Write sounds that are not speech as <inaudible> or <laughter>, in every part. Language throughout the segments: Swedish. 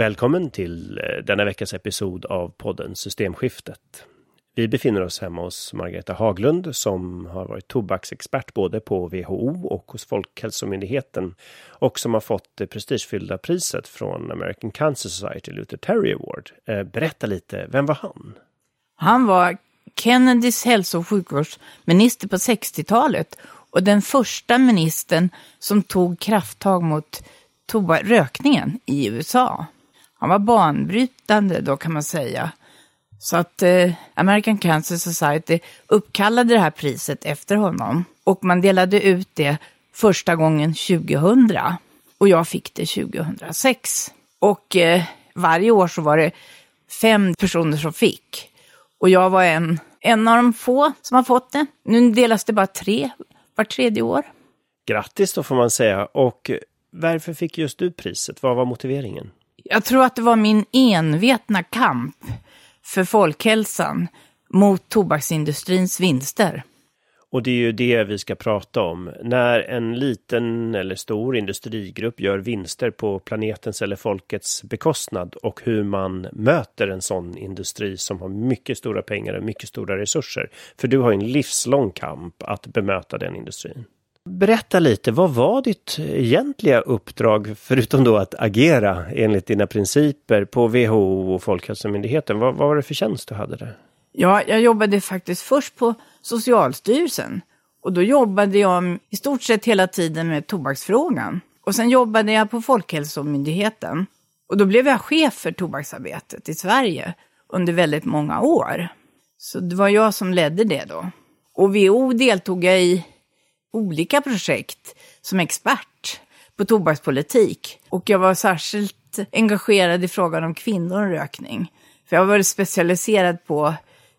Välkommen till eh, denna veckas episod av podden Systemskiftet. Vi befinner oss hemma hos Margareta Haglund som har varit tobaksexpert både på WHO och hos Folkhälsomyndigheten och som har fått det prestigefyllda priset från American Cancer Society Luther Terry Award. Eh, berätta lite, vem var han? Han var Kennedys hälso och sjukvårdsminister på 60-talet och den första ministern som tog krafttag mot rökningen i USA. Han var banbrytande då kan man säga. Så att eh, American Cancer Society uppkallade det här priset efter honom. Och man delade ut det första gången 2000. Och jag fick det 2006. Och eh, varje år så var det fem personer som fick. Och jag var en, en av de få som har fått det. Nu delas det bara tre var tredje år. Grattis då får man säga. Och eh, varför fick just du priset? Vad var motiveringen? Jag tror att det var min envetna kamp för folkhälsan mot tobaksindustrins vinster. Och det är ju det vi ska prata om. När en liten eller stor industrigrupp gör vinster på planetens eller folkets bekostnad och hur man möter en sån industri som har mycket stora pengar och mycket stora resurser. För du har en livslång kamp att bemöta den industrin. Berätta lite, vad var ditt egentliga uppdrag, förutom då att agera enligt dina principer på WHO och Folkhälsomyndigheten? Vad, vad var det för tjänst du hade där? Ja, jag jobbade faktiskt först på Socialstyrelsen. Och då jobbade jag i stort sett hela tiden med tobaksfrågan. Och sen jobbade jag på Folkhälsomyndigheten. Och då blev jag chef för tobaksarbetet i Sverige under väldigt många år. Så det var jag som ledde det då. Och WHO deltog jag i olika projekt som expert på tobakspolitik. Och jag var särskilt engagerad i frågan om kvinnor och rökning. För jag har varit specialiserad på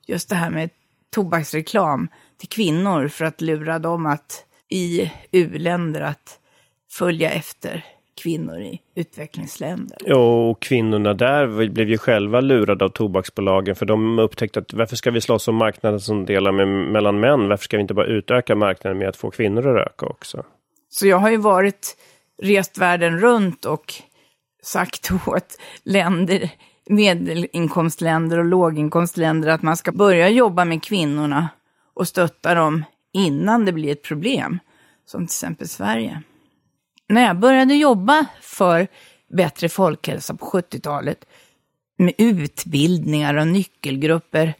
just det här med tobaksreklam till kvinnor för att lura dem att i u-länder att följa efter kvinnor i utvecklingsländer. Och kvinnorna där blev ju själva lurade av tobaksbolagen för de upptäckte att varför ska vi slåss om marknaden som delar med, mellan män? Varför ska vi inte bara utöka marknaden med att få kvinnor att röka också? Så jag har ju varit, rest världen runt och sagt <laughs> åt länder, medelinkomstländer och låginkomstländer att man ska börja jobba med kvinnorna och stötta dem innan det blir ett problem, som till exempel Sverige när jag började jobba för bättre folkhälsa på 70-talet med utbildningar och nyckelgrupper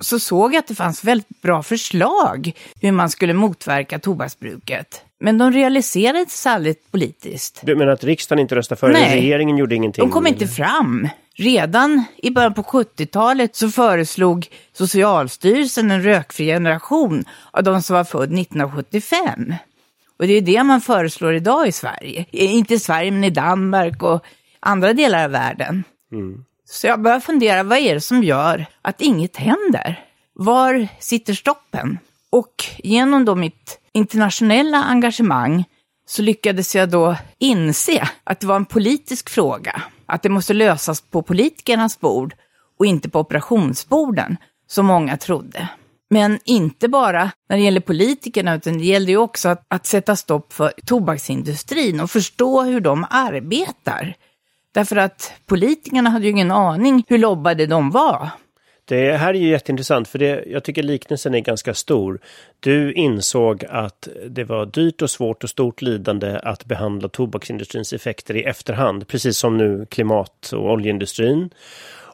så såg jag att det fanns väldigt bra förslag hur man skulle motverka tobaksbruket. Men de realiserades aldrig politiskt. Du menar att riksdagen inte röstade för Nej, regeringen gjorde ingenting? de kom inte fram. Redan i början på 70-talet så föreslog Socialstyrelsen en rökfri generation av de som var född 1975. Och det är det man föreslår idag i Sverige. Inte i Sverige, men i Danmark och andra delar av världen. Mm. Så jag börjar fundera, vad är det som gör att inget händer? Var sitter stoppen? Och genom då mitt internationella engagemang så lyckades jag då inse att det var en politisk fråga. Att det måste lösas på politikernas bord och inte på operationsborden, som många trodde. Men inte bara när det gäller politikerna, utan det gäller ju också att, att sätta stopp för tobaksindustrin och förstå hur de arbetar. Därför att politikerna hade ju ingen aning hur lobbade de var. Det här är ju jätteintressant för det, jag tycker liknelsen är ganska stor. Du insåg att det var dyrt och svårt och stort lidande att behandla tobaksindustrins effekter i efterhand, precis som nu klimat och oljeindustrin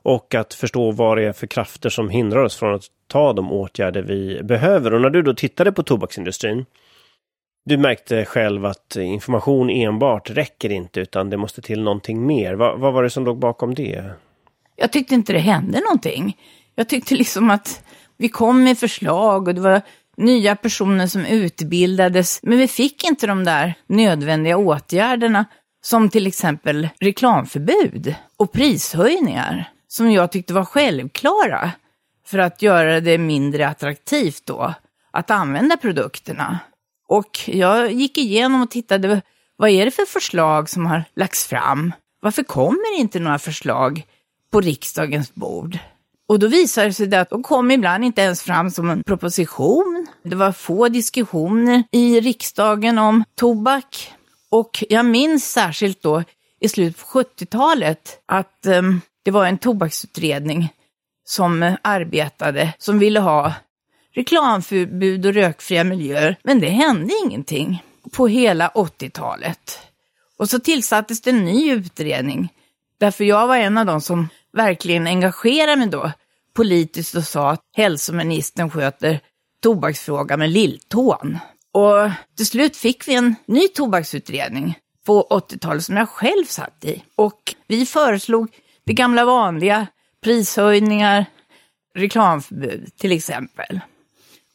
och att förstå vad det är för krafter som hindrar oss från att ta de åtgärder vi behöver. Och när du då tittade på tobaksindustrin, du märkte själv att information enbart räcker inte utan det måste till någonting mer. Vad, vad var det som låg bakom det? Jag tyckte inte det hände någonting. Jag tyckte liksom att vi kom med förslag och det var nya personer som utbildades, men vi fick inte de där nödvändiga åtgärderna som till exempel reklamförbud och prishöjningar som jag tyckte var självklara för att göra det mindre attraktivt då att använda produkterna. Och jag gick igenom och tittade, vad är det för förslag som har lagts fram? Varför kommer inte några förslag på riksdagens bord? Och då visade det sig att de kom ibland inte ens fram som en proposition. Det var få diskussioner i riksdagen om tobak. Och jag minns särskilt då i slutet på 70-talet att um, det var en tobaksutredning som arbetade, som ville ha reklamförbud och rökfria miljöer. Men det hände ingenting på hela 80-talet. Och så tillsattes det en ny utredning. Därför jag var en av de som verkligen engagerade mig då politiskt och sa att hälsoministern sköter tobaksfrågan med lilltån. Och till slut fick vi en ny tobaksutredning på 80-talet som jag själv satt i. Och vi föreslog det gamla vanliga, prishöjningar, reklamförbud till exempel.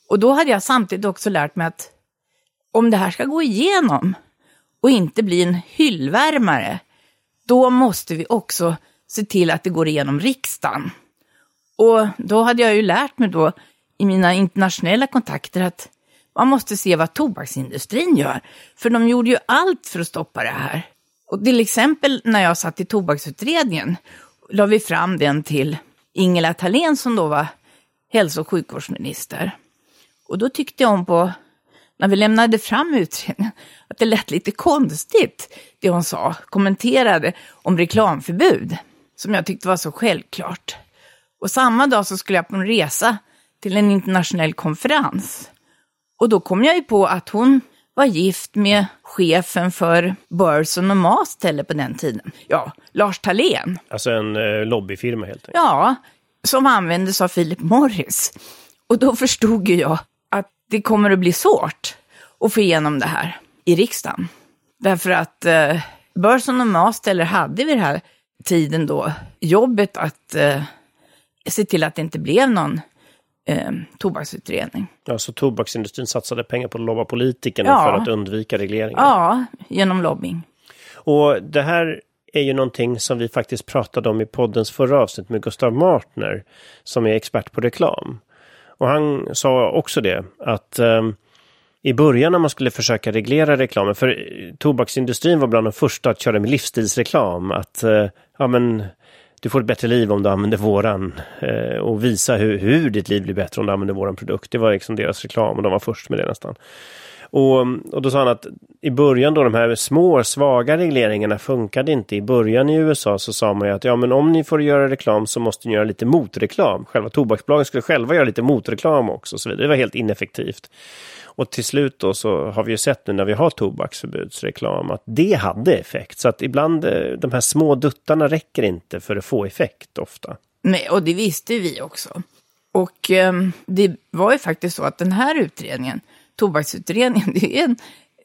Och då hade jag samtidigt också lärt mig att om det här ska gå igenom och inte bli en hyllvärmare, då måste vi också se till att det går igenom riksdagen. Och då hade jag ju lärt mig då i mina internationella kontakter att man måste se vad tobaksindustrin gör. För de gjorde ju allt för att stoppa det här. Och till exempel när jag satt i tobaksutredningen la vi fram den till Ingela Thalén som då var hälso och sjukvårdsminister. Och då tyckte jag om på, när vi lämnade fram utredningen, att det lät lite konstigt det hon sa, kommenterade om reklamförbud, som jag tyckte var så självklart. Och samma dag så skulle jag på en resa till en internationell konferens. Och då kom jag ju på att hon var gift med chefen för Burson och Masteller på den tiden. Ja, Lars Thalén. Alltså en eh, lobbyfirma helt enkelt. Ja, som användes av Philip Morris. Och då förstod ju jag att det kommer att bli svårt att få igenom det här i riksdagen. Därför att eh, Burson och Masteller hade vid den här tiden då jobbet att eh, se till att det inte blev någon eh, tobaksutredning. Ja, så tobaksindustrin satsade pengar på att lobba politikerna Ja. för att undvika regleringar. Ja, genom lobbying. Och det här är ju någonting som vi faktiskt pratade om i poddens förra avsnitt med Gustav Martner som är expert på reklam. Och han sa också det att ehm, i början när man skulle försöka reglera reklamen, för eh, tobaksindustrin var bland de första att köra med livsstilsreklam, att eh, ja men du får ett bättre liv om du använder våran eh, och visa hur, hur ditt liv blir bättre om du använder våran produkt. Det var liksom deras reklam och de var först med det nästan. Och, och då sa han att i början då de här små svaga regleringarna funkade inte. I början i USA så sa man ju att ja men om ni får göra reklam så måste ni göra lite motreklam. Själva tobaksbolagen skulle själva göra lite motreklam också och så vidare. Det var helt ineffektivt. Och till slut då så har vi ju sett nu när vi har tobaksförbudsreklam att det hade effekt. Så att ibland eh, de här små duttarna räcker inte för att få effekt ofta. Nej, och det visste vi också. Och eh, det var ju faktiskt så att den här utredningen, tobaksutredningen, <laughs> det är, en,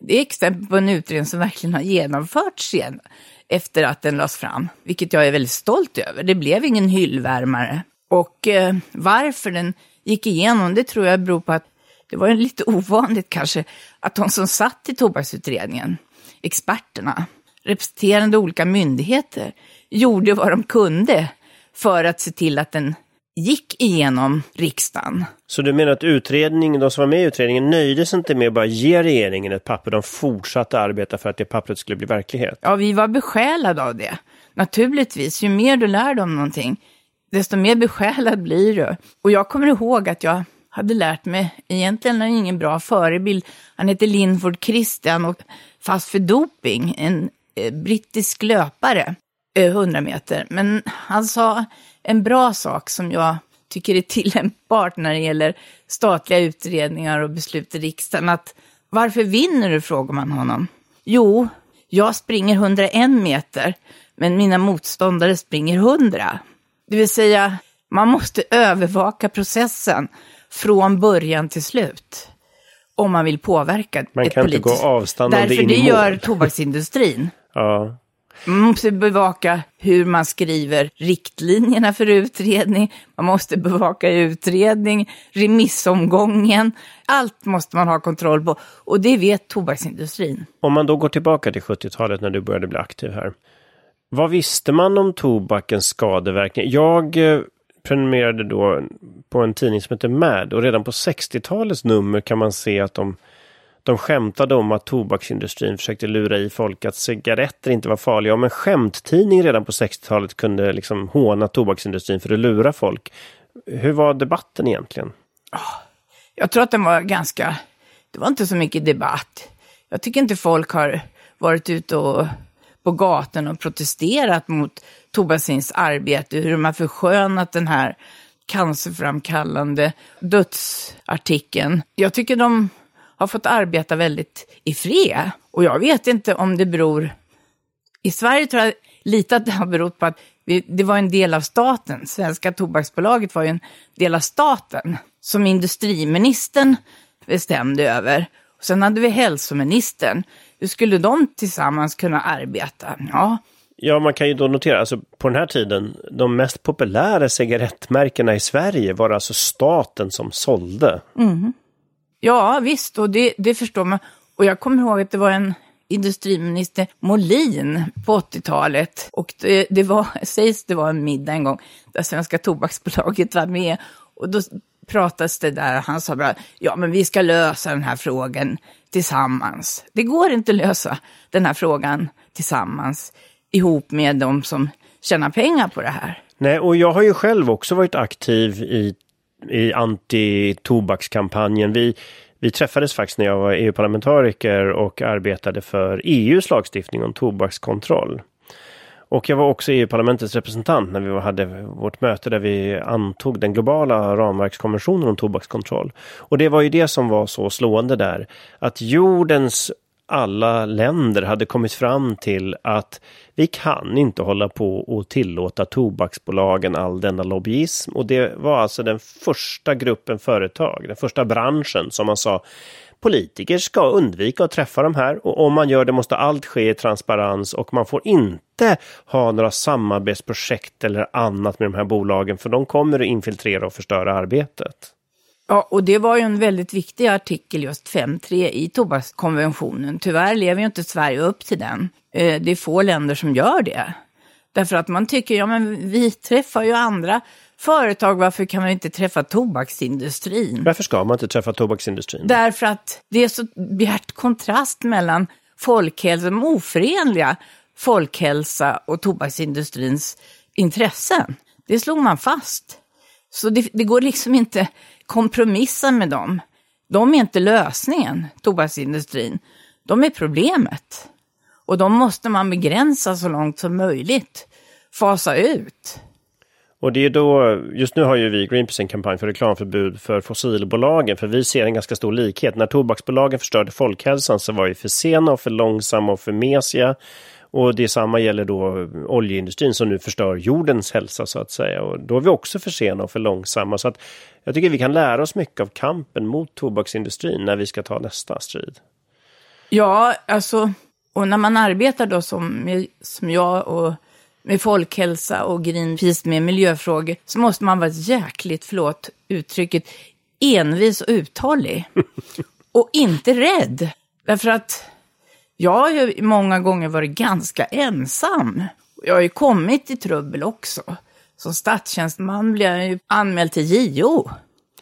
det är exempel på en utredning som verkligen har genomförts sen efter att den lades fram, vilket jag är väldigt stolt över. Det blev ingen hyllvärmare. Och eh, varför den gick igenom, det tror jag beror på att det var ju lite ovanligt kanske att de som satt i tobaksutredningen, experterna, representerande olika myndigheter, gjorde vad de kunde för att se till att den gick igenom riksdagen. Så du menar att utredningen, de som var med i utredningen nöjde sig inte med att bara ge regeringen ett papper, de fortsatte arbeta för att det pappret skulle bli verklighet? Ja, vi var besjälade av det. Naturligtvis, ju mer du lär dig om någonting, desto mer besjälad blir du. Och jag kommer ihåg att jag hade lärt mig, egentligen är han ingen bra förebild, han heter Linford Christian och fast för doping, en eh, brittisk löpare, eh, 100 meter. Men han sa en bra sak som jag tycker är <laughs> tillämpbart när det gäller statliga utredningar och beslut i riksdagen, att varför vinner du, frågar man honom. Jo, jag springer 101 meter, men mina motståndare springer 100. Det vill säga, man måste övervaka processen från början till slut. Om man vill påverka Man ett kan inte politiskt... gå avstannande Därför in i det mål. gör tobaksindustrin. <laughs> Ja. Man måste bevaka hur man skriver riktlinjerna för utredning. Man måste bevaka utredning, remissomgången. Allt måste man ha kontroll på. Och det vet tobaksindustrin. Om man då går tillbaka till 70-talet när du började bli aktiv här. Vad visste man om tobakens skadeverkningar? Jag eh, prenumererade då på en tidning som heter Mad och redan på 60-talets nummer kan man se att de, de skämtade om att tobaksindustrin försökte lura i folk att cigaretter inte var farliga. Om en skämttidning redan på 60-talet kunde liksom håna tobaksindustrin för att lura folk. Hur var debatten egentligen? Ah, jag tror att den var ganska... Det var inte så mycket debatt. Jag tycker inte folk har varit ute och på gatorna och protesterat mot Tobasins arbete, hur de har förskönat den här cancerframkallande dödsartikeln. Jag tycker de har fått arbeta väldigt i fred. Och jag vet inte om det beror... I Sverige tror jag lite att det har berott på att vi, det var en del av staten. Svenska tobaksbolaget var ju en del av staten som industriministern bestämde över. Och sen hade vi hälsoministern. Hur skulle de tillsammans kunna arbeta? Ja, Ja, man kan ju då notera, alltså på den här tiden, de mest populära cigarettmärkena i Sverige var alltså staten som sålde. Mm. Ja, visst, och det, det förstår man. Och jag kommer ihåg att det var en industriminister Molin på 80-talet. Och det, det var, <laughs> sägs det var en middag en gång där Svenska Tobaksbolaget var med. Och då pratades det där, och han sa bara, ja men vi ska lösa den här frågan tillsammans. Det går inte att lösa den här frågan tillsammans ihop med de som tjänar pengar på det här. Nej, och jag har ju själv också varit aktiv i, i anti-tobakskampanjen. Vi, vi träffades faktiskt när jag var EU-parlamentariker och arbetade för EUs lagstiftning om tobakskontroll. Och jag var också EU-parlamentets representant när vi hade vårt möte där vi antog den globala ramverkskonventionen om tobakskontroll. Och det var ju det som var så slående där. Att jordens alla länder hade kommit fram till att vi kan inte hålla på och tillåta tobaksbolagen all denna lobbyism. Och det var alltså den första gruppen företag, den första branschen som man sa politiker ska undvika att träffa de här och om man gör det måste allt ske i transparens och man får inte ha några samarbetsprojekt eller annat med de här bolagen för de kommer att infiltrera och förstöra arbetet. Ja, och det var ju en väldigt viktig artikel, just 5.3 i tobakskonventionen. Tyvärr lever ju inte Sverige upp till den. Eh, det är få länder som gör det. Därför att man tycker, ja men vi träffar ju andra företag, varför kan man inte träffa tobaksindustrin? Varför ska man inte träffa tobaksindustrin? Därför att det är så bjärt kontrast mellan folkhälsa, de oförenliga folkhälsa och tobaksindustrins intressen. Det slog man fast. Så det, det går liksom inte kompromissa med dem. De är inte lösningen, tobaksindustrin. De är problemet. Och de måste man begränsa så långt som möjligt. Fasa ut. Och det är då, just nu har ju vi Greenpeace en kampanj för reklamförbud för fossilbolagen, för vi ser en ganska stor likhet. När tobaksbolagen förstörde folkhälsan så var vi för sena och för långsamma och för mesiga. Och detsamma gäller då oljeindustrin som nu förstör jordens hälsa så att säga. Och då är vi också för sena och för långsamma. Så att jag tycker vi kan lära oss mycket av kampen mot tobaksindustrin när vi ska ta nästa strid. Ja, alltså, och när man arbetar då som, som jag och med folkhälsa och Greenpeace med miljöfrågor så måste man vara jäkligt, förlåt uttrycket, envis och uthållig. <laughs> och inte rädd. Därför att jag har ju många gånger varit ganska ensam. Jag har ju kommit i trubbel också. Som statstjänsteman blev jag ju anmäld till JO.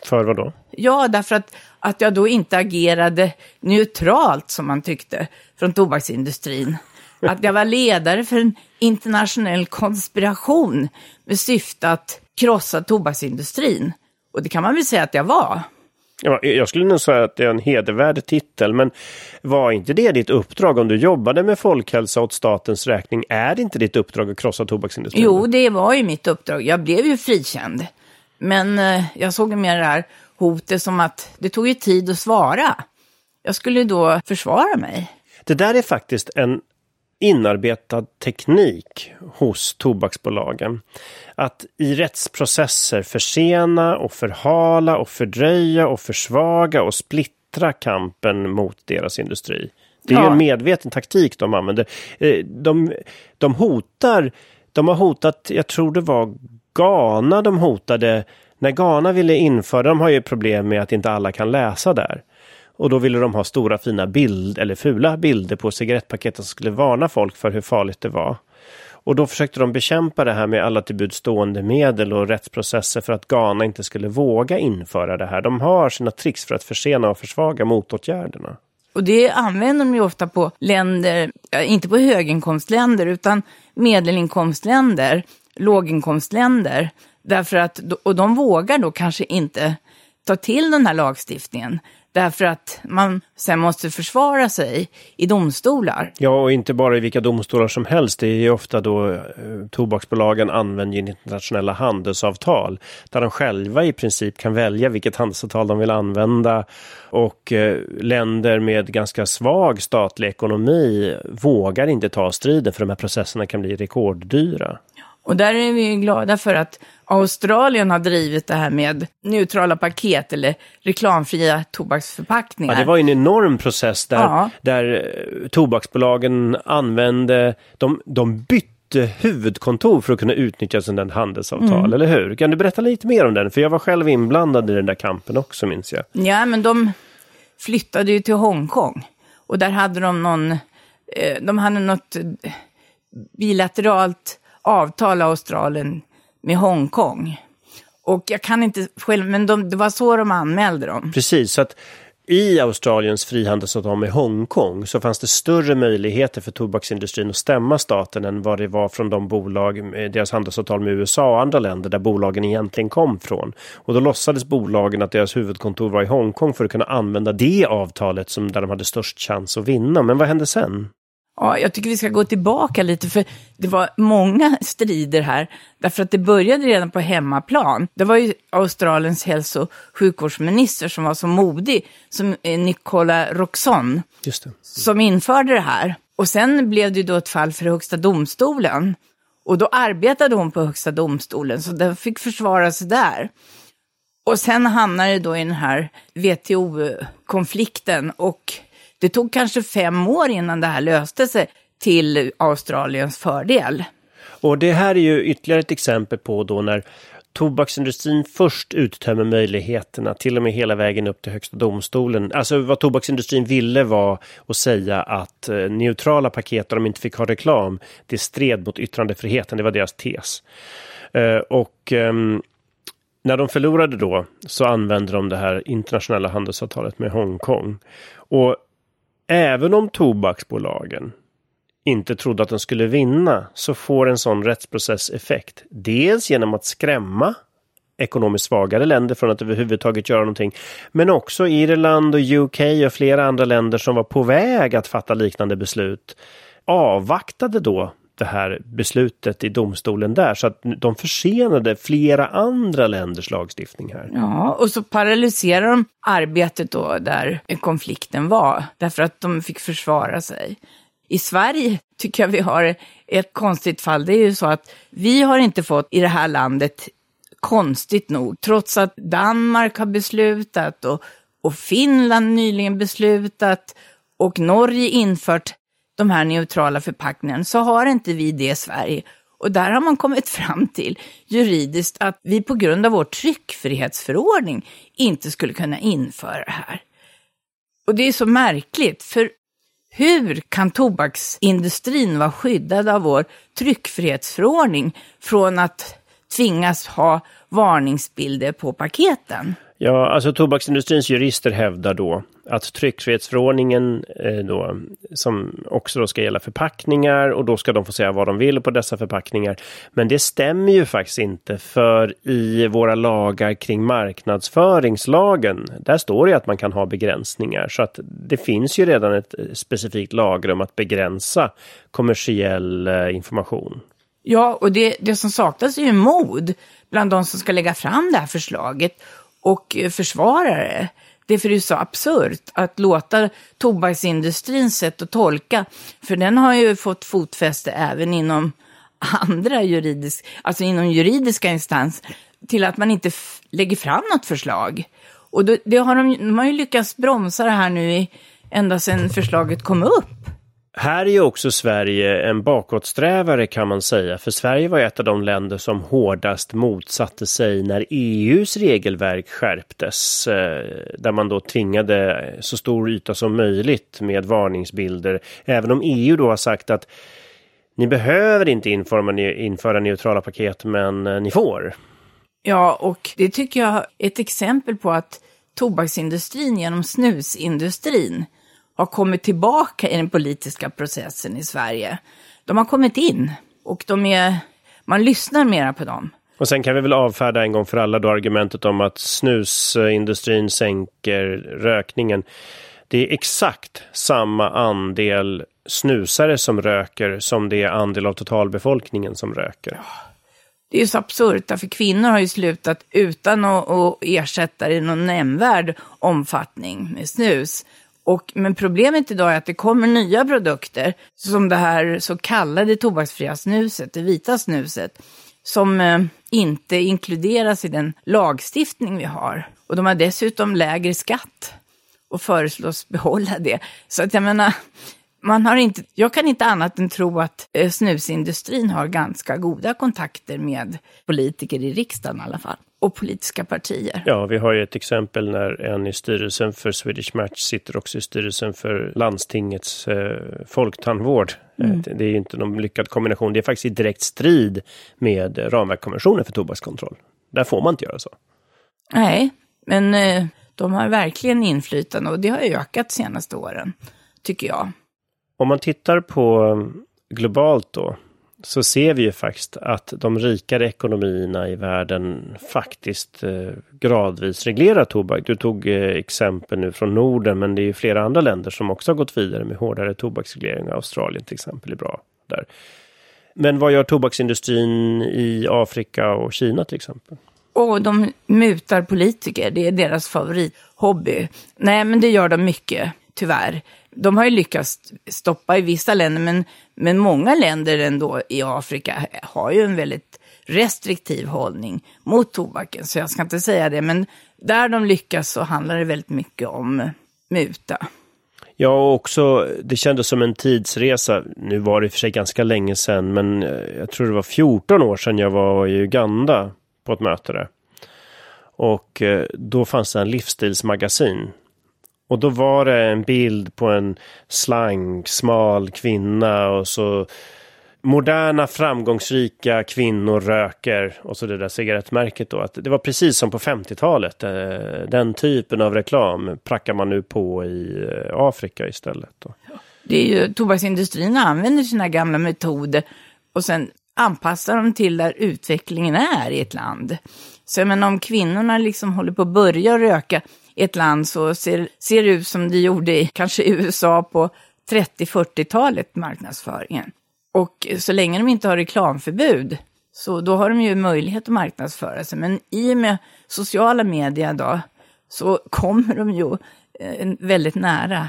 För vad då? Ja, därför att, att jag då inte agerade neutralt som man tyckte från tobaksindustrin. Att jag var ledare för en internationell konspiration med syfte att krossa tobaksindustrin. Och det kan man väl säga att jag var. Ja, jag skulle nog säga att det är en hedervärd titel, men var inte det ditt uppdrag om du jobbade med folkhälsa åt statens räkning? Är det inte ditt uppdrag att krossa tobaksindustrin? Jo, det var ju mitt uppdrag. Jag blev ju frikänd. Men eh, jag såg mer det här hotet som att det tog ju tid att svara. Jag skulle då försvara mig. Det där är faktiskt en inarbetad teknik hos tobaksbolagen. Att i rättsprocesser försena och förhala och fördröja och försvaga och splittra kampen mot deras industri. Det är ja. en medveten taktik de använder. Eh, de, de hotar, de har hotat, jag tror det var Ghana de hotade, när Ghana ville införa, de har ju problem med att inte alla kan läsa där. Och då ville de ha stora fina bilder, eller fula bilder på cigarettpaketen som skulle varna folk för hur farligt det var. Och då försökte de bekämpa det här med alla till stående medel och rättsprocesser för att Ghana inte skulle våga införa det här. De har sina tricks för att försena och försvaga motåtgärderna. Och det använder de ju ofta på länder, inte på höginkomstländer utan medelinkomstländer, låginkomstländer. Därför att, och de vågar då kanske inte ta till den här lagstiftningen. Därför att man sen måste försvara sig i domstolar. Ja, och inte bara i vilka domstolar som helst. Det är ju ofta då eh, tobaksbolagen använder internationella handelsavtal där de själva i princip kan välja vilket handelsavtal de vill använda. Och eh, länder med ganska svag statlig ekonomi vågar inte ta striden för de här processerna kan bli rekorddyra. Och där är vi glada för att Australien har drivit det här med neutrala paket eller reklamfria tobaksförpackningar. Ja, det var en enorm process där, Ja. där eh, tobaksbolagen använde, de, de bytte huvudkontor för att kunna utnyttja sådant handelsavtal, Mm. eller hur? Kan du berätta lite mer om den? För jag var själv inblandad i den där kampen också, minns jag. Ja, men de flyttade ju till Hongkong. Och där hade de någon, eh, de hade något eh, bilateralt avtal Australien med Hongkong. Och jag kan inte själv, men de, det var så de anmälde dem. Precis, så att i Australiens frihandelsavtal med Hongkong så fanns det större möjligheter för tobaksindustrin att stämma staten än vad det var från de bolag, eh, deras handelsavtal med USA och andra länder där bolagen egentligen kom från. Och då låtsades bolagen att deras huvudkontor var i Hongkong för att kunna använda det avtalet som där de hade störst chans att vinna. Men vad hände sen? Ja, jag tycker vi ska gå tillbaka lite, för det var många <laughs> strider här. Därför att det började redan på hemmaplan. Det var ju Australiens hälso och sjukvårdsminister som var så modig, som eh, Nicola Roxon, som införde det här. Och sen blev det ju då ett fall för Högsta domstolen. Och då arbetade hon på Högsta domstolen, så den fick försvara sig där. Och sen hamnade det då i den här WTO-konflikten och det tog kanske fem år innan det här löste sig till Australiens fördel. Och det här är ju ytterligare ett exempel på då när tobaksindustrin först uttömmer möjligheterna till och med hela vägen upp till högsta domstolen. Alltså vad tobaksindustrin ville var att säga att eh, neutrala paket där de inte fick ha reklam, det stred mot yttrandefriheten, det var deras tes. Eh, och ehm, när de förlorade då så använde de det här internationella handelsavtalet med Hongkong. Och även om tobaksbolagen inte trodde att den skulle vinna så får en sån rättsprocess effekt. Dels genom att skrämma ekonomiskt svagare länder från att överhuvudtaget göra någonting. Men också Irland och UK och flera andra länder som var på väg att fatta liknande beslut avvaktade då det här beslutet i domstolen där så att de försenade flera andra länders lagstiftning här. Ja, och så paralyserar de arbetet då där konflikten var, därför att de fick försvara sig. I Sverige tycker jag vi har ett konstigt fall. Det är ju så att vi har inte fått i det här landet, konstigt nog, trots att Danmark har beslutat och, och Finland nyligen beslutat och Norge infört de här neutrala förpackningarna, så har inte vi det i Sverige. Och där har man kommit fram till juridiskt att vi på grund av vår tryckfrihetsförordning inte skulle kunna införa det här. Och det är så märkligt, för hur kan tobaksindustrin vara skyddad av vår tryckfrihetsförordning från att tvingas ha varningsbilder på paketen? Ja, alltså tobaksindustrins jurister hävdar då att tryckfrihetsförordningen eh, då, som också då ska gälla förpackningar och då ska de få säga vad de vill på dessa förpackningar. Men det stämmer ju faktiskt inte för i våra lagar kring marknadsföringslagen, där står det att man kan ha begränsningar. Så att det finns ju redan ett eh, specifikt lagrum att begränsa kommersiell eh, information. Ja, och det, det som saknas är ju mod bland de som ska lägga fram det här förslaget och försvarare. det. Det är för det är så absurt att låta tobaksindustrins sätt att tolka, för den har ju fått fotfäste även inom andra juridisk, alltså inom juridiska instanser, till att man inte lägger fram något förslag. Och då, det har de, de har ju lyckats bromsa det här nu i, ända sedan förslaget kom upp. Här är ju också Sverige en bakåtsträvare kan man säga, för Sverige var ett av de länder som hårdast motsatte sig när EUs regelverk skärptes, eh, där man då tvingade så stor yta som möjligt med varningsbilder, även om EU då har sagt att ni behöver inte införa, införa neutrala paket, men eh, ni får. Ja, och det tycker jag är ett exempel på att tobaksindustrin genom snusindustrin har kommit tillbaka i den politiska processen i Sverige. De har kommit in och de är, man lyssnar mera på dem. Och sen kan vi väl avfärda en gång för alla då argumentet om att snusindustrin sänker rökningen. Det är exakt samma andel snusare som röker som det är andel av totalbefolkningen som röker. Det är ju så absurt, för kvinnor har ju slutat utan att, att ersätta det i någon nämnvärd omfattning med snus. Och, men problemet idag är att det kommer nya produkter, som det här så kallade tobaksfria snuset, det vita snuset, som eh, inte inkluderas i den lagstiftning vi har. Och de har dessutom lägre skatt och föreslås behålla det. Så att jag menar, man har inte, jag kan inte annat än tro att eh, snusindustrin har ganska goda kontakter med politiker i riksdagen i alla fall. Och politiska partier. Ja, vi har ju ett exempel när en i styrelsen för Swedish Match sitter också i styrelsen för landstingets eh, folktandvård. Eh, mm. Det är ju inte någon lyckad kombination. Det är faktiskt i direkt strid med ramverkskonventionen för tobakskontroll. Där får man inte göra så. Nej, men eh, de har verkligen inflytande och det har ökat de senaste åren, tycker jag. Om man tittar på um, globalt då, så ser vi ju faktiskt att de rikare ekonomierna i världen faktiskt eh, gradvis reglerar tobak. Du tog eh, exempel nu från Norden, men det är ju flera andra länder som också har gått vidare med hårdare tobaksreglering. Australien till exempel är bra där. Men vad gör tobaksindustrin i Afrika och Kina till exempel? Och de mutar politiker, det är deras favorithobby. Nej, men det gör de mycket, tyvärr de har ju lyckats stoppa i vissa länder, men, men många länder ändå i Afrika har ju en väldigt restriktiv hållning mot tobaken. Så jag ska inte säga det, men där de lyckas så handlar det väldigt mycket om muta. Ja, och också det kändes som en tidsresa. Nu var det i och för sig ganska länge sedan, men eh, jag tror det var 14 år sedan jag var i Uganda på ett möte där. Och eh, då fanns det en livsstilsmagasin och då var det en bild på en slank, smal kvinna och så moderna framgångsrika kvinnor röker och så det där cigarettmärket då. Att det var precis som på 50-talet. Eh, den typen av reklam prackar man nu på i eh, Afrika istället. Då. Det är ju tobaksindustrin använder sina gamla metoder och sen anpassar de till där utvecklingen är i ett land. Så jag menar om kvinnorna liksom håller på att börja röka i ett land så ser, ser det ut som det gjorde i kanske USA på 30-40-talet, marknadsföringen. Och så länge de inte har reklamförbud, så då har de ju möjlighet att marknadsföra sig. Men i och med sociala medier då, så kommer de ju eh, väldigt nära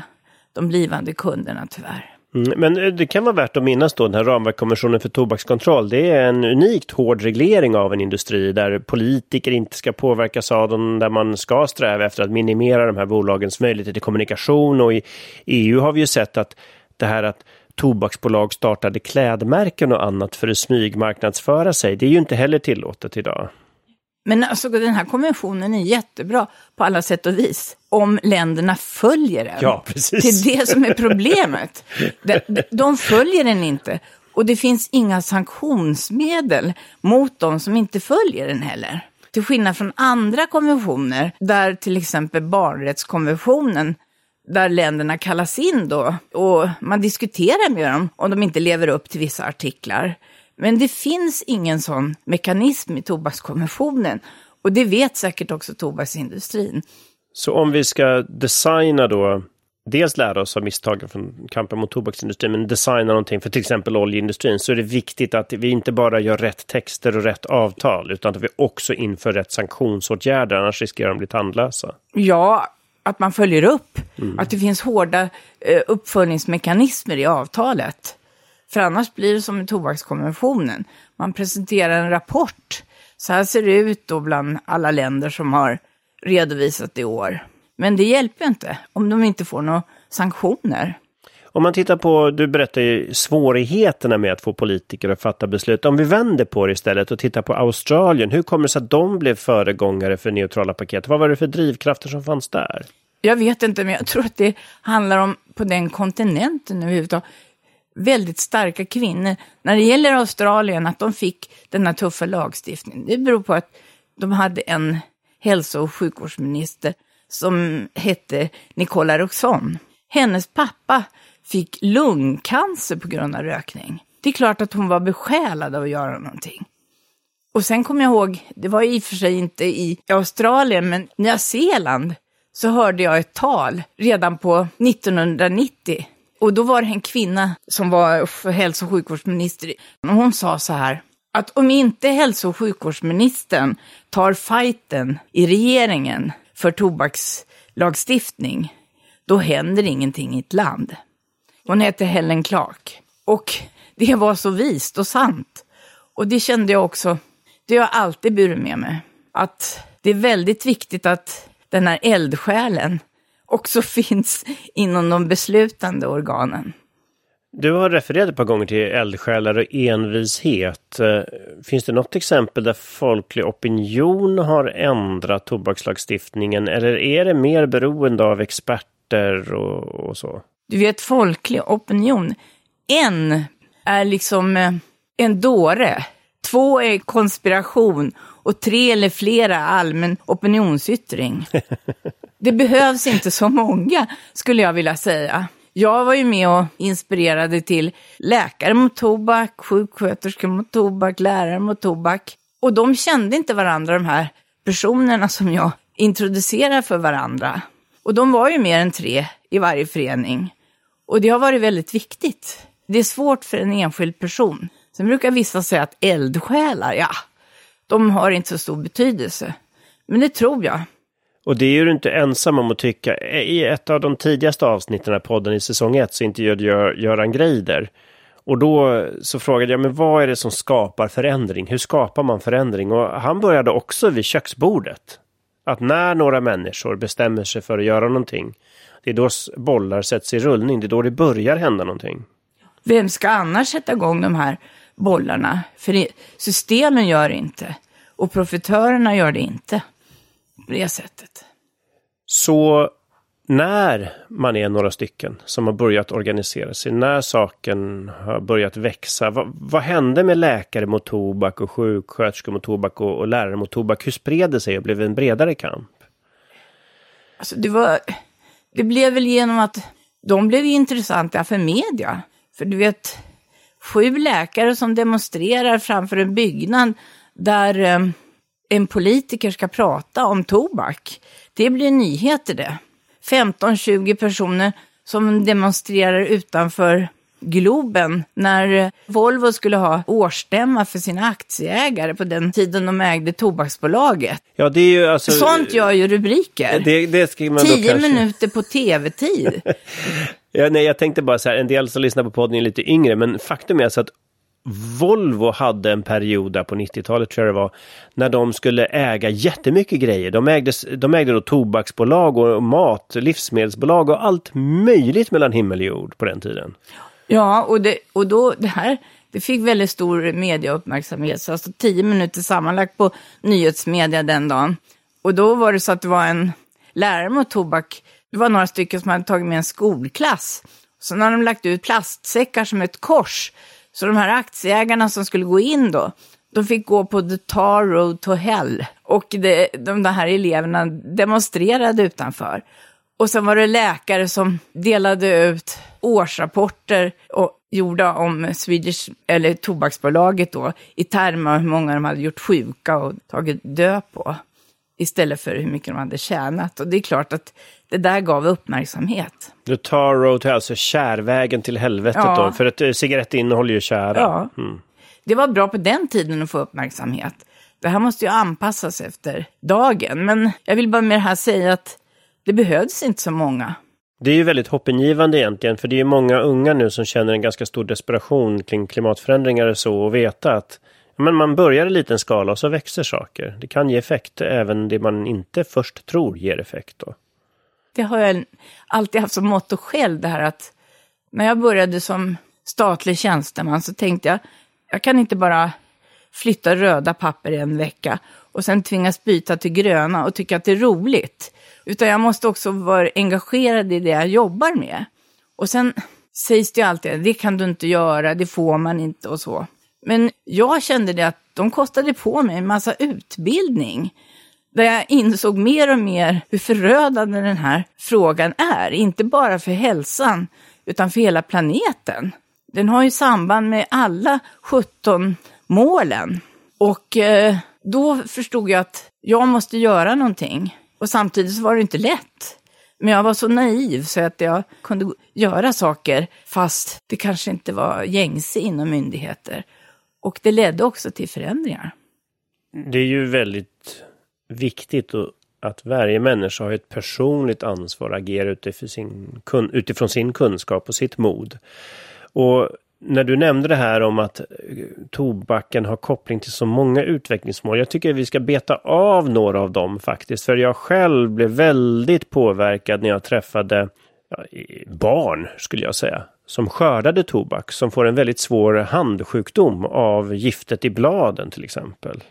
de blivande kunderna tyvärr. Mm, men eh, det kan vara värt att minnas då den här ramverkskonventionen för tobakskontroll. Det är en unikt hård reglering av en industri där politiker inte ska påverkas av den, där man ska sträva efter att minimera de här bolagens möjligheter till kommunikation. Och i EU har vi ju sett att det här att tobaksbolag startade klädmärken och annat för att smygmarknadsföra sig, det är ju inte heller tillåtet idag. Men alltså den här konventionen är jättebra på alla sätt och vis. Om länderna följer den. Ja, precis. Det är det som är problemet. De, de följer den inte. Och det finns inga sanktionsmedel mot de som inte följer den heller. Till skillnad från andra konventioner, där till exempel barnrättskonventionen, där länderna kallas in då och man diskuterar med dem om de inte lever upp till vissa artiklar. Men det finns ingen sån mekanism i tobakskonventionen. Och det vet säkert också tobaksindustrin. Så om vi ska designa då, dels lära oss av misstagen från kampen mot tobaksindustrin, men designa någonting för till exempel oljeindustrin, så är det viktigt att vi inte bara gör rätt texter och rätt avtal, utan att vi också inför rätt sanktionsåtgärder, annars riskerar de att bli tandlösa. Ja, att man följer upp, mm. att det finns hårda eh, uppföljningsmekanismer i avtalet. För annars blir det som i tobakskonventionen. Man presenterar en rapport. Så här ser det ut då bland alla länder som har redovisat i år. Men det hjälper inte om de inte får några sanktioner. Om man tittar på, du berättar ju svårigheterna med att få politiker att fatta beslut. Om vi vänder på det istället och tittar på Australien. Hur kommer det sig att de blev föregångare för neutrala paket? Vad var det för drivkrafter som fanns där? Jag vet inte, men jag tror att det handlar om på den kontinenten överhuvudtaget väldigt starka kvinnor. När det gäller Australien, att de fick denna tuffa lagstiftning, det beror på att de hade en hälso och sjukvårdsminister som hette Nicola Roxon. Hennes pappa fick lungcancer på grund av rökning. Det är klart att hon var besjälad av att göra någonting. Och sen kommer jag ihåg, det var i och för sig inte i Australien, men Nya Zeeland så hörde jag ett tal redan på 1990. Och då var det en kvinna som var hälso och sjukvårdsminister. Och hon sa så här, att om inte hälso och sjukvårdsministern tar fighten i regeringen för tobakslagstiftning, då händer ingenting i ett land. Hon hette Helen Clark. Och det var så vist och sant. Och det kände jag också, det har jag alltid burit med mig. Att det är väldigt viktigt att den här eldsjälen också <laughs> finns inom de beslutande organen. Du har refererat ett par gånger till eldsjälar och envishet. Eh, finns det något exempel där folklig opinion har ändrat tobakslagstiftningen eller är det mer beroende av experter och, och så? Du vet, folklig opinion. En är liksom eh, en dåre. Två är konspiration och tre eller flera allmän opinionsyttring. <laughs> Det behövs inte så många, skulle jag vilja säga. Jag var ju med och inspirerade till Läkare mot tobak, sjuksköterskor mot tobak, lärare mot tobak. Och de kände inte varandra, de här personerna som jag introducerar för varandra. Och de var ju mer än tre i varje förening. Och det har varit väldigt viktigt. Det är svårt för en enskild person. Sen brukar vissa säga att eldsjälar, ja, de har inte så stor betydelse. Men det tror jag. Och det är du inte ensam om att tycka. I ett av de tidigaste avsnitten av podden i säsong 1 så intervjuade jag Göran Greider. Och då så frågade jag, men vad är det som skapar förändring? Hur skapar man förändring? Och han började också vid köksbordet. Att när några människor bestämmer sig för att göra någonting, det är då bollar sätts i rullning, det är då det börjar hända någonting. Vem ska annars sätta igång de här bollarna? För systemen gör det inte. Och profitörerna gör det inte på det sättet. Så när man är några stycken som har börjat organisera sig, när saken har börjat växa, vad, vad hände med läkare mot tobak och sjuksköterskor mot tobak och, och lärare mot tobak? Hur spred det sig och blev en bredare kamp? Alltså det var, det blev väl genom att de blev intressanta för media. För du vet, sju läkare som demonstrerar framför en byggnad där eh, en politiker ska prata om tobak. Det blir nyheter det. 15-20 personer som demonstrerar utanför Globen när Volvo skulle ha årsstämma för sina aktieägare på den tiden de ägde Tobaksbolaget. Ja, det är ju alltså... Sånt gör ju rubriker. Det, det Tio minuter på tv-tid. <laughs> ja, nej, jag tänkte bara så här, en del som lyssnar på podden är lite yngre, men faktum är alltså att Volvo hade en period där på 90-talet tror jag det var, när de skulle äga jättemycket grejer. De ägde, de ägde då tobaksbolag och mat, livsmedelsbolag och allt möjligt mellan himmel och jord på den tiden. Ja, och, det, och då det här, det fick väldigt stor mediauppmärksamhet, så alltså tio minuter sammanlagt på nyhetsmedia den dagen. Och då var det så att det var en lärare mot tobak, det var några stycken som hade tagit med en skolklass. Så när de lagt ut plastsäckar som ett kors så de här aktieägarna som skulle gå in då, de fick gå på the tar road to hell. Och det, de, de här eleverna demonstrerade utanför. Och sen var det läkare som delade ut årsrapporter och gjorda om Swedish, eller Tobaksbolaget då, i termer av hur många de hade gjort sjuka och tagit död på. Istället för hur mycket de hade tjänat. Och det är klart att det där gav uppmärksamhet. The tar road alltså kärvägen till helvetet ja. då? För att eh, cigarett innehåller ju kära. Ja. Mm. Det var bra på den tiden att få uppmärksamhet. Det här måste ju anpassas efter dagen. Men jag vill bara med det här säga att det behövs inte så många. Det är ju väldigt hoppingivande egentligen, för det är många unga nu som känner en ganska stor desperation kring klimatförändringar och så och veta att men man börjar i liten skala och så växer saker. Det kan ge effekt även det man inte först tror ger effekt. Då. Det har jag alltid haft som motto själv, det här att när jag började som statlig tjänsteman så tänkte jag, jag kan inte bara flytta röda papper i en vecka och sen tvingas byta till gröna och tycka att det är roligt. Utan jag måste också vara engagerad i det jag jobbar med. Och sen sägs det ju alltid, det kan du inte göra, det får man inte och så. Men jag kände det att de kostade på mig en massa utbildning. Där jag insåg mer och mer hur förödande den här frågan är. Inte bara för hälsan, utan för hela planeten. Den har ju samband med alla 17 målen. Och eh, då förstod jag att jag måste göra någonting. Och samtidigt så var det inte lätt. Men jag var så naiv så att jag kunde göra saker fast det kanske inte var gängse inom myndigheter. Och det ledde också till förändringar. Mm. Det är ju väldigt viktigt att varje människa har ett personligt ansvar att agera utifrån sin, utifrån sin kunskap och sitt mod. Och när du nämnde det här om att eh, tobaken har koppling till så många utvecklingsmål. Jag tycker vi ska beta av några av dem faktiskt. För jag själv blev väldigt påverkad när jag träffade ja, barn, skulle jag säga, som skördade tobak, som får en väldigt svår handsjukdom av giftet i bladen till exempel.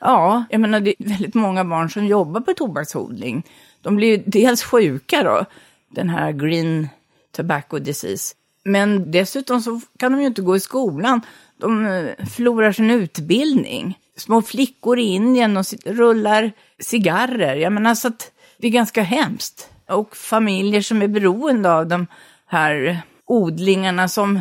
Ja, jag menar det är väldigt många barn som jobbar på tobaksodling. De blir dels sjuka då, den här green tobacco disease. Men dessutom så kan de ju inte gå i skolan. De eh, förlorar sin utbildning. Små flickor i Indien och rullar cigarrer. Jag menar så att det är ganska hemskt. Och familjer som är beroende av de här odlingarna som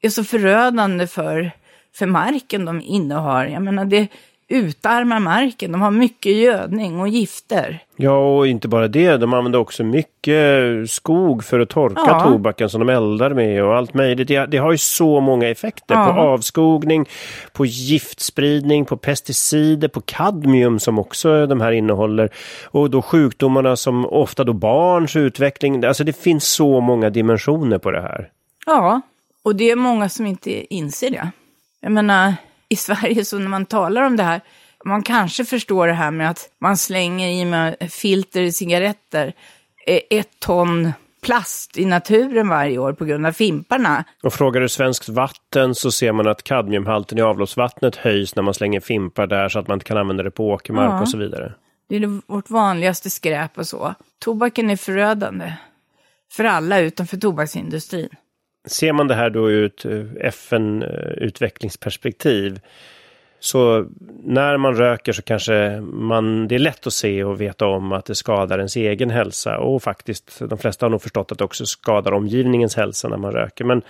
är så förödande för, för marken de innehar. Jag menar det, utarmar marken. De har mycket gödning och gifter. Ja, och inte bara det. De använder också mycket skog för att torka ja. tobaken som de eldar med och allt möjligt. Det, det har ju så många effekter ja. på avskogning, på giftspridning, på pesticider, på kadmium som också de här innehåller. Och då sjukdomarna som ofta då barns utveckling. Alltså det finns så många dimensioner på det här. Ja, och det är många som inte inser det. Jag menar, i Sverige, så när man talar om det här, man kanske förstår det här med att man slänger i med filter i cigaretter eh, ett ton plast i naturen varje år på grund av fimparna. Och frågar du svenskt vatten så ser man att kadmiumhalten i avloppsvattnet höjs när man slänger fimpar där så att man inte kan använda det på åkermark ja. och så vidare. Det är vårt vanligaste skräp och så. Tobaken är förödande. För alla utom för tobaksindustrin. Ser man det här då ur ett eh, FN-utvecklingsperspektiv så när man röker så kanske man, det är lätt att se och veta om att det skadar ens egen hälsa och faktiskt de flesta har nog förstått att det också skadar omgivningens hälsa när man röker. Men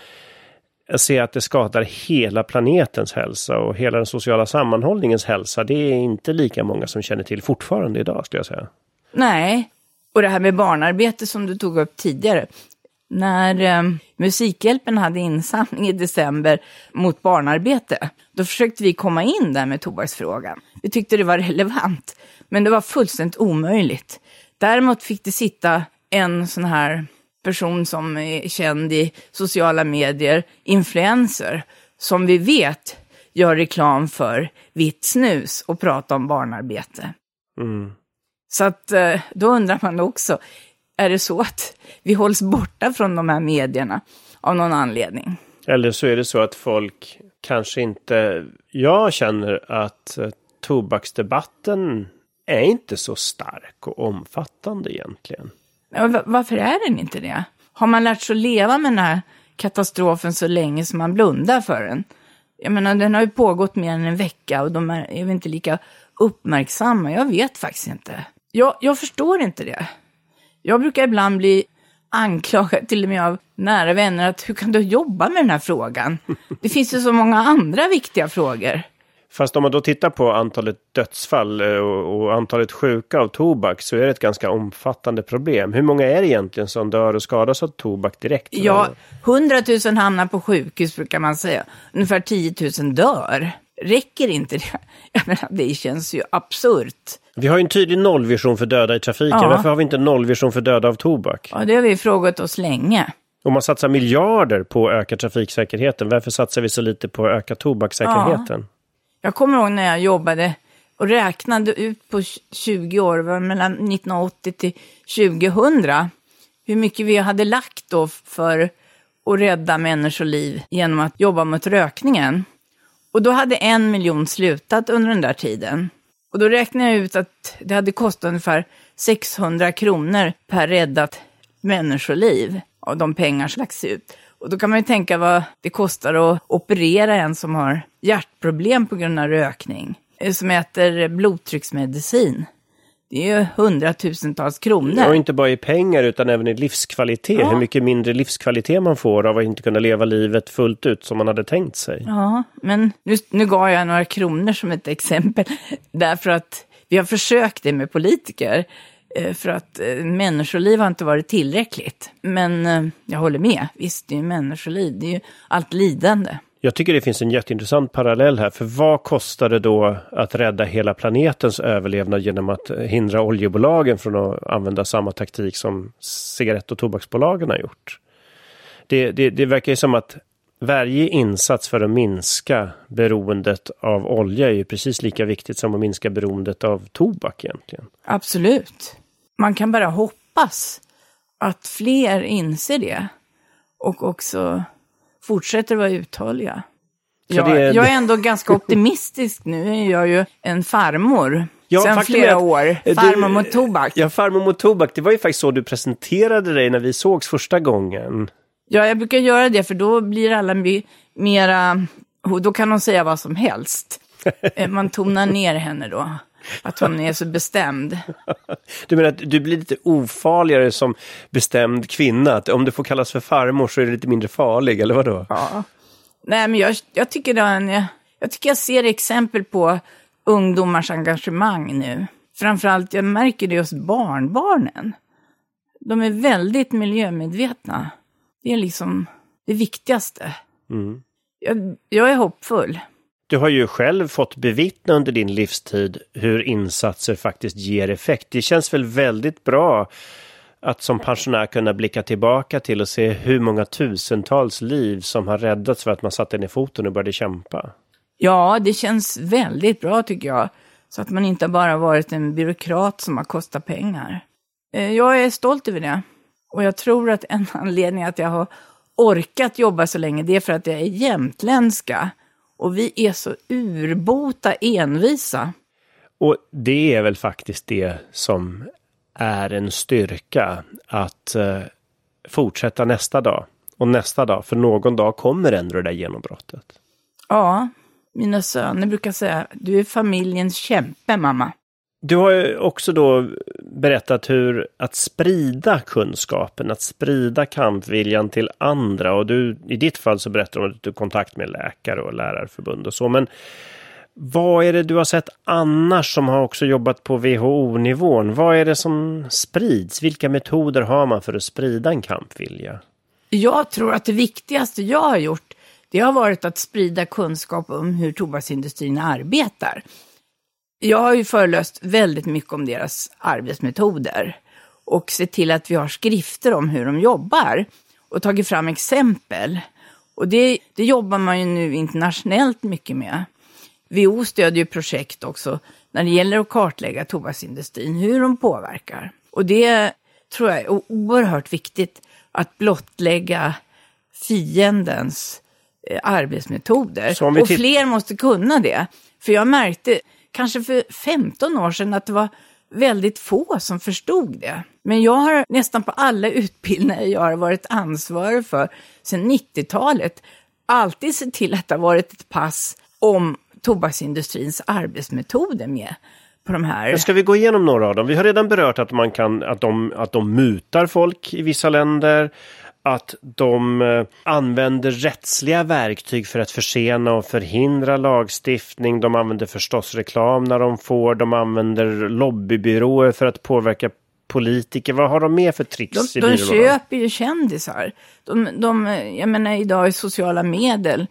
jag ser att det skadar hela planetens hälsa och hela den sociala sammanhållningens hälsa. Det är inte lika många som känner till fortfarande idag skulle jag säga. Nej, och det här med barnarbete som du tog upp tidigare. När eh, Musikhjälpen hade insamling i december mot barnarbete, då försökte vi komma in där med tobaksfrågan. Vi tyckte det var relevant, men det var fullständigt omöjligt. Däremot fick det sitta en sån här person som är känd i sociala medier, influencer, som vi vet gör reklam för vitt snus och prata om barnarbete. Mm. Så att eh, då undrar man också, är det så att vi hålls borta från de här medierna av någon anledning. Eller så är det så att folk kanske inte... Jag känner att eh, tobaksdebatten är inte så stark och omfattande egentligen. Varför är den inte det? Har man lärt sig att leva med den här katastrofen så länge som man blundar för den? Jag menar, den har ju pågått mer än en vecka och de är, är väl inte lika uppmärksamma. Jag vet faktiskt inte. Jag, jag förstår inte det. Jag brukar ibland bli anklagad till och med av nära vänner att hur kan du jobba med den här frågan? Det finns ju så många andra viktiga frågor. Fast om man då tittar på antalet dödsfall eh, och, antalet sjuka av tobak så är det ett ganska omfattande problem. Hur många är det egentligen som dör och skadas av tobak direkt? Ja, 100 000 hamnar på sjukhus brukar man säga. Ungefär 10 000 dör. Räcker inte det? <laughs> Jag menar, det känns ju absurt. Vi har ju en tydlig nollvision för döda i trafiken. Ja. Varför har vi inte en nollvision för döda av tobak? Ja, det har vi frågat oss länge. Om man satsar miljarder på att öka trafiksäkerheten, varför satsar vi så lite på att öka tobakssäkerheten? Ja. Jag kommer ihåg när jag jobbade och räknade ut på 20 år, mellan 1980 till 2000, hur mycket vi hade lagt då för att rädda människoliv genom att jobba mot rökningen. Och då hade en miljon slutat under den där tiden. Och då räknade jag ut att det hade kostat ungefär 600 kronor per räddat människoliv av de pengar som lagts ut. Och då kan man ju tänka vad det kostar att operera en som har hjärtproblem på grund av rökning, eh, som äter blodtrycksmedicin. Det är ju hundratusentals kronor. Och inte bara i pengar utan även i livskvalitet. Ja. Hur mycket mindre livskvalitet man får av att inte kunna leva livet fullt ut som man hade tänkt sig. Ja, men nu, nu gav jag några kronor som ett exempel. <laughs> Därför att vi har försökt det med politiker. eh, För att eh, människoliv har inte varit tillräckligt. Men eh, jag håller med, visst det är ju människoliv, det är ju allt lidande. Jag tycker det finns en jätteintressant parallell här. För vad kostar det då att rädda hela planetens överlevnad genom att eh, hindra oljebolagen från att använda samma taktik som cigarett och tobaksbolagen har gjort? Det, det, det verkar ju som att varje insats för att minska beroendet av olja är ju precis lika viktigt som att minska beroendet av tobak egentligen. Absolut. Man kan bara hoppas att fler inser det. Och också fortsätter vara uthålliga. Jag, det- jag är ändå ganska optimistisk nu. är Jag ju en farmor. Ja, Sen är flera att- år. du- Farmor mot tobak. Ja, farmor mot tobak. Det var ju faktiskt så du presenterade dig när vi sågs första gången. Ja, jag brukar göra det för då blir alla mera, då kan de säga vad som helst. <laughs> Eh, Man tonar ner henne då, att hon är så bestämd. Du menar att du blir lite ofarligare som bestämd kvinna? Att om du får kallas för farmor så är du lite mindre farlig, eller vadå? Ja. Nej, men jag, jag, tycker är en, jag, jag tycker jag ser exempel på ungdomars engagemang nu. Framförallt, jag märker det hos barnbarnen. De är väldigt miljömedvetna. Det är liksom det viktigaste. Mm. Jag, jag är hoppfull. Du har ju själv fått bevittna under din livstid hur insatser faktiskt ger effekt. Det känns väl väldigt bra att som pensionär kunna blicka tillbaka till och se hur många tusentals liv som har räddats för att man satte ner foten och började kämpa. Ja, det känns väldigt bra tycker jag. Så att man inte bara varit en byråkrat som har kostat pengar. Eh, jag är stolt över det. Och jag tror att en <laughs> anledning att jag har orkat jobba så länge, det är för att jag är jämtländska. Och vi är så urbota envisa. Och det är väl faktiskt det som är en styrka att eh, fortsätta nästa dag och nästa dag. För någon dag kommer ändå det där genombrottet. Ja, mina söner brukar säga, du är familjens kämpe, mamma. Du har ju också då berättat hur att sprida kunskapen, att sprida kampviljan till andra. Och du, i ditt fall så berättar du att du har kontakt med läkare och lärarförbund och så. Men vad är det du har sett annars som har också jobbat på WHO-nivån? Vad är det som sprids? Vilka metoder har man för att sprida en kampvilja? Jag tror att det viktigaste jag har gjort, det har varit att sprida kunskap om hur tobaksindustrin arbetar. Jag har ju föreläst väldigt mycket om deras arbetsmetoder och sett till att vi har skrifter om hur de jobbar och tagit fram exempel. Och det, det jobbar man ju nu internationellt mycket med. WHO stödjer ju projekt också när det gäller att kartlägga tobaksindustrin, hur de påverkar. Och det tror jag är oerhört viktigt att blottlägga fiendens eh, arbetsmetoder. Och fler måste kunna det. För jag märkte, kanske för 15 år sedan, att det var väldigt få som förstod det. Men jag har nästan på alla utbildningar jag har varit ansvarig för sedan 90-talet alltid sett till att det har varit ett pass om tobaksindustrins arbetsmetoder med på de här. Ska vi gå igenom några av dem? Vi har redan berört att, man kan, att, de, att de mutar folk i vissa länder. Att de eh, använder rättsliga verktyg för att försena och förhindra lagstiftning. De använder förstås reklam när de får. De använder lobbybyråer för att påverka politiker. Vad har de mer för tricks De, i de köper ju kändisar. De, de, jag menar idag i sociala medel,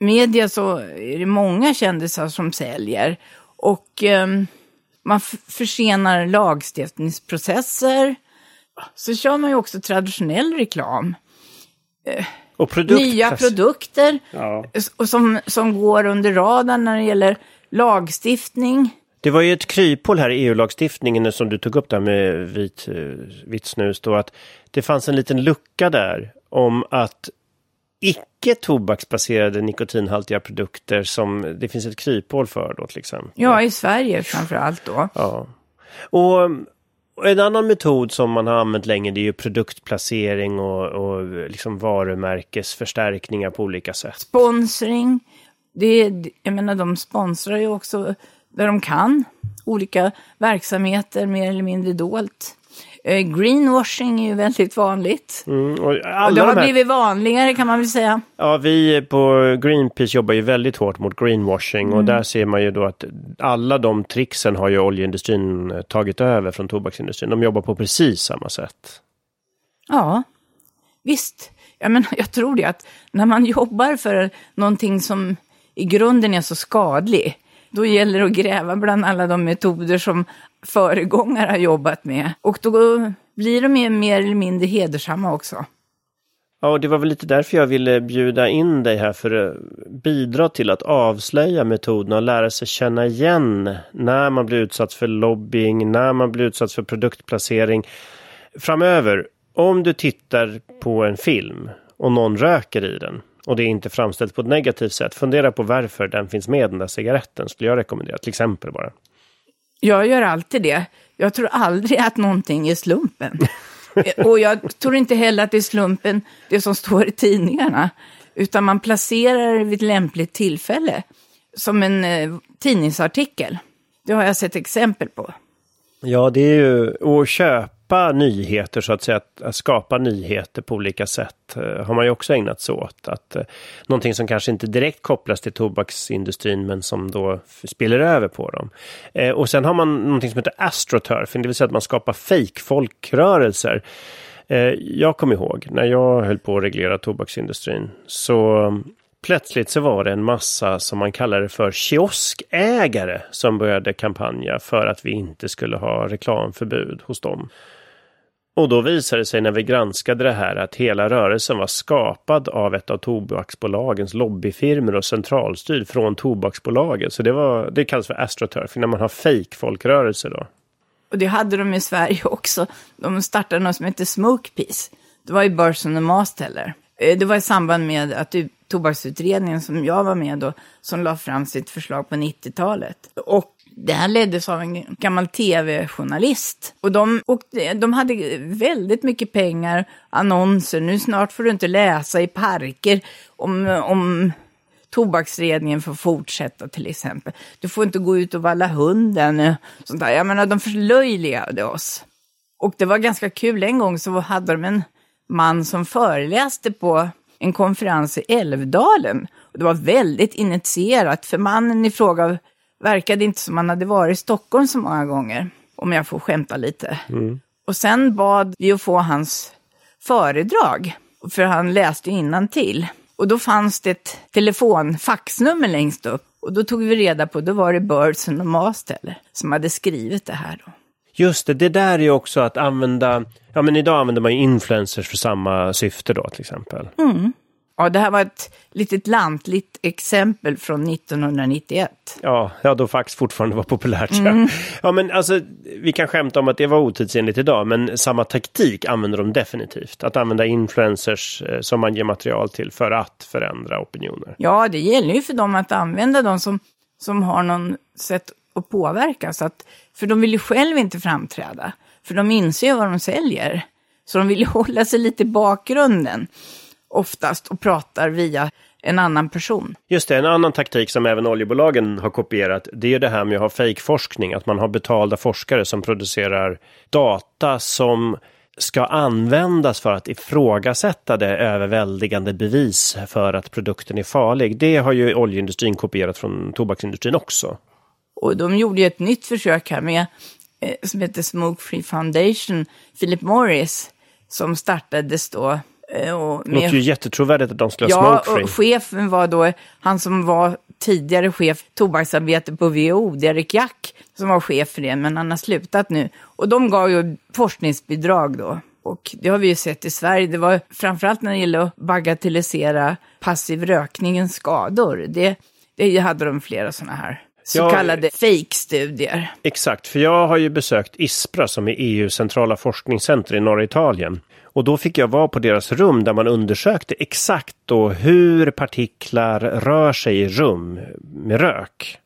media så är det många kändisar som säljer. Och ehm, man försenar lagstiftningsprocesser. Så kör man ju också traditionell reklam. Och produkt... Nya produkter Ja. och som, som går under radarn när det gäller lagstiftning. Det var ju ett kryphål här i EU-lagstiftningen som du tog upp där med vit, eh, vitt snus då att det fanns en liten lucka där om att icke tobaksbaserade nikotinhaltiga produkter som det finns ett kryphål för då till exempel. Ja, i Sverige framför allt då. Ja. Och en annan metod som man har använt länge det är ju produktplacering och, och liksom varumärkesförstärkningar på olika sätt. Sponsring. Det, är- jag menar, de sponsrar ju också där de kan. olika verksamheter mer eller mindre dolt. Eh, greenwashing är ju väldigt vanligt. Mm, och Och det har här, blivit vanligare kan man väl säga. ja, vi på Greenpeace jobbar ju väldigt hårt mot greenwashing och där ser man ju då att alla de tricksen har ju oljeindustrin eh, tagit över från tobaksindustrin. De jobbar på precis samma sätt. Ja, visst. Jag, men, jag tror det att när man <laughs> jobbar för någonting som i grunden är så skadlig, då gäller det att gräva bland alla de metoder som föregångare har jobbat med. Och då blir de mer eller mindre hedersamma också. Ja, och det var väl lite därför jag ville bjuda in dig här för att bidra till att avslöja metoderna och lära sig känna igen när man blir utsatt för lobbying, när man blir utsatt för produktplacering. Framöver, om du tittar på en film och någon röker i den och det är inte framställt på ett negativt sätt, fundera på varför den finns med den där cigaretten, skulle jag rekommendera, till exempel bara. Jag gör alltid det. Jag tror aldrig att någonting är slumpen. <laughs> Och jag tror inte heller att det är slumpen, det som står i tidningarna. Utan man placerar det vid ett lämpligt tillfälle. Som en eh, tidningsartikel. Det har jag sett exempel på. Ja, det är ju att skapa nyheter så att säga, att, att skapa nyheter på olika sätt eh, har man ju också ägnat sig åt. Att, eh, någonting som kanske inte direkt kopplas till tobaksindustrin men som då spiller över på dem. Eh, och sen har man någonting som heter astroturfing, det vill säga att man skapar fake-folkrörelser. Eh, jag kommer ihåg när jag höll på att reglera tobaksindustrin så mm, plötsligt så var det en massa som man kallade för kioskägare som började kampanja för att vi inte skulle ha reklamförbud hos dem. Och då visade det sig när vi granskade det här att hela rörelsen var skapad av ett av tobaksbolagens lobbyfirmor och centralstyrd från tobaksbolaget. Så det, var, det kallas för astroturfing när man har fake-folkrörelser då. Och det hade de i Sverige <laughs> också. De startade något som hette Smoke Peace. Det var ju Burson och Masteller. Eh, det var i samband med att tobaksutredningen som jag var med då, som la fram sitt förslag på 90-talet. Och det här leddes av en gammal tv-journalist. Och de, och de hade väldigt mycket pengar, annonser. Nu snart får du inte läsa i parker om, om tobaksredningen får fortsätta till exempel. Du får inte gå ut och valla hunden. Sånt där. Jag menar, de förlöjligade oss. Och det var ganska kul, en gång så hade de en man som föreläste på en konferens i Älvdalen. Och det var väldigt initierat, för mannen i fråga verkade inte som han hade varit i Stockholm så många gånger, om jag får skämta lite. Och sen bad vi att få hans föredrag, för han läste ju till. Och då fanns det ett telefonfaxnummer längst upp. Och då tog vi reda på, då var det Birdson och Masteller som hade skrivit det här då. Just det, det där är ju också att använda, ja men idag använder man ju influencers för samma syfte då till exempel. Ja, det här var ett litet lantligt exempel från 1991. Ja, ja, då fax fortfarande var populärt. Ja. ja, men alltså, vi kan skämta om att det var otidsenligt idag, men samma taktik använder de definitivt. Att använda influencers eh, som man ger material till för att förändra opinioner. Ja, det gäller ju för dem att använda dem som, som har någon sätt att påverka. Så att, för de vill ju själv inte framträda. För de inser ju vad de säljer. Så de vill ju <laughs> hålla sig lite i bakgrunden oftast och pratar via en annan person. Just det, en annan taktik som även oljebolagen har kopierat, det är det här med att ha fejkforskning. Att man har betalda forskare som producerar data som ska användas för att ifrågasätta det överväldigande bevis för att produkten är farlig. Det har ju oljeindustrin kopierat från tobaksindustrin också. Och de gjorde ju ett nytt försök här med, eh, som heter Smoke Free Foundation, Philip Morris, som startades då. Eh, och Det låter ju jättetrovärdigt att de skulle ha Ja, smoke-free. och chefen var då han som var tidigare chef tobaksarbete på WHO, Derek Jack, som var chef för det, men han har slutat nu. Och de gav ju forskningsbidrag då. Och det har vi ju sett i Sverige. Det var framförallt när det gäller att bagatellisera passiv rökningens skador. Det, det hade de flera sådana här så Ja, kallade fake-studier. Exakt, för jag har ju besökt ISPRA som är EUs centrala forskningscenter i norra Italien. Och då fick jag vara på deras rum där man undersökte exakt då hur partiklar rör sig i rum med rök.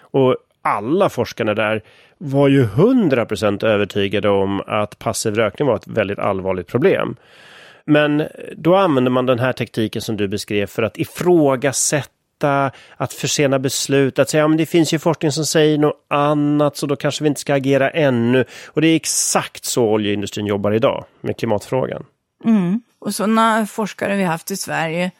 Och alla forskarna där var ju 100% övertygade om att passiv rökning var ett väldigt allvarligt problem. Men då använder man den här tekniken som du beskrev för att ifrågasätta vänta, att försena beslut, att säga att men det finns ju forskning som säger något annat så då kanske vi inte ska agera ännu. Och det är exakt så oljeindustrin jobbar idag med klimatfrågan. Mm. Och sådana forskare vi haft i Sverige,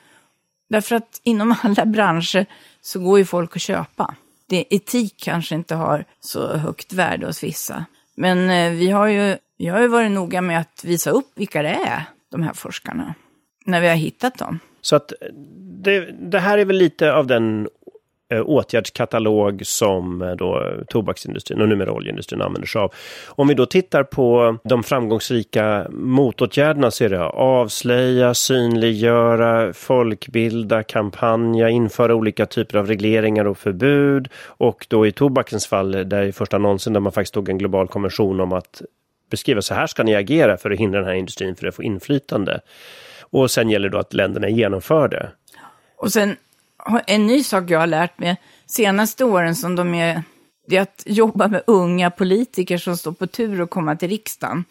därför att inom <laughs> alla branscher så går ju folk att köpa. Det, etik kanske inte har så högt värde hos vissa. Men eh, vi har ju, jag har ju varit noga med att visa upp vilka det är, de här forskarna, när vi har hittat dem. Så att det, det här är väl lite av den eh, åtgärdskatalog som eh, då tobaksindustrin och numera oljeindustrin använder sig av. Om vi då tittar på de framgångsrika motåtgärderna så är det avslöja, synliggöra, folkbilda, kampanja, införa olika typer av regleringar och förbud och då i tobakens fall, eh, där i första annonsen där man faktiskt tog en global konvention om att beskriva så här ska ni agera för att hindra den här industrin för att få inflytande. Och sen gäller det då att länderna genomför det. Och sen en ny sak jag har lärt mig senaste åren som de är, det är att jobba med unga politiker som står på tur att komma till riksdagen.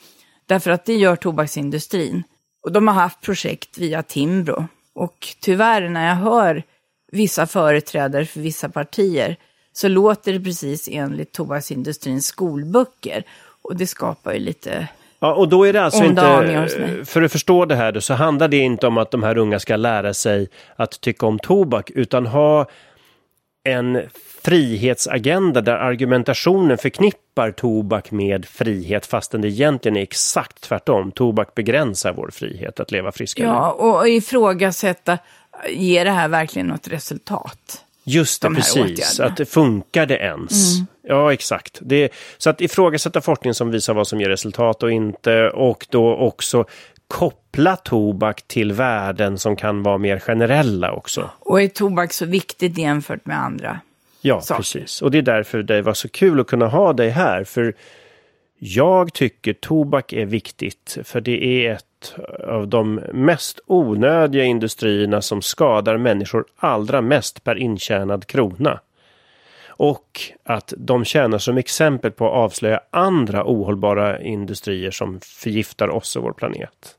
Därför att det gör tobaksindustrin. Och de har haft projekt via Timbro. Och tyvärr när jag hör vissa företrädare för vissa partier så låter det precis enligt tobaksindustrins skolböcker. Och det skapar ju lite Ja, och då är det alltså inte, för att förstå det här så handlar det inte om att de här unga ska lära sig att tycka om tobak utan ha en frihetsagenda där argumentationen förknippar tobak med frihet fastän det egentligen är exakt tvärtom. Tobak begränsar vår frihet att leva friskare. Ja, och ifrågasätta, ger det här verkligen något resultat? Just det, precis. Att det funkar det ens? Mm. Ja, exakt. Det, så att ifrågasätta forskning som visar vad som ger resultat och inte och då också koppla tobak till värden som kan vara mer generella också. Och är tobak så viktigt jämfört med andra? Ja, saker? precis. Och det är därför det var så kul att kunna ha dig här. För jag tycker tobak är viktigt, för det är ett av de mest onödiga industrierna som skadar människor allra mest per intjänad krona. Och att de tjänar som exempel på att avslöja andra ohållbara industrier som förgiftar oss och vår planet.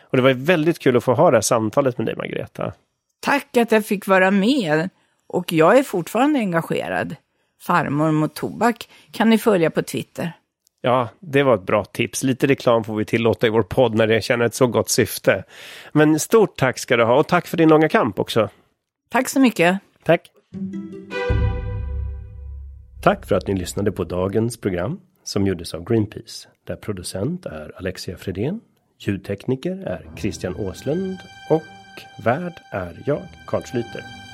Och det var väldigt kul att få ha det här samtalet med dig, Margareta. Tack att jag fick vara med. Och jag är fortfarande engagerad. Farmor mot tobak kan ni följa på Twitter. Ja, det var ett bra tips. Lite reklam får vi tillåta i vår podd när det känner ett så gott syfte. Men stort tack ska du ha och tack för din långa kamp också. Tack så mycket. Tack. Tack för att ni lyssnade på dagens program som gjordes av Greenpeace. Där producent är Alexia Fredén, ljudtekniker är Christian Åslund och värd är jag, Carl Schlyter.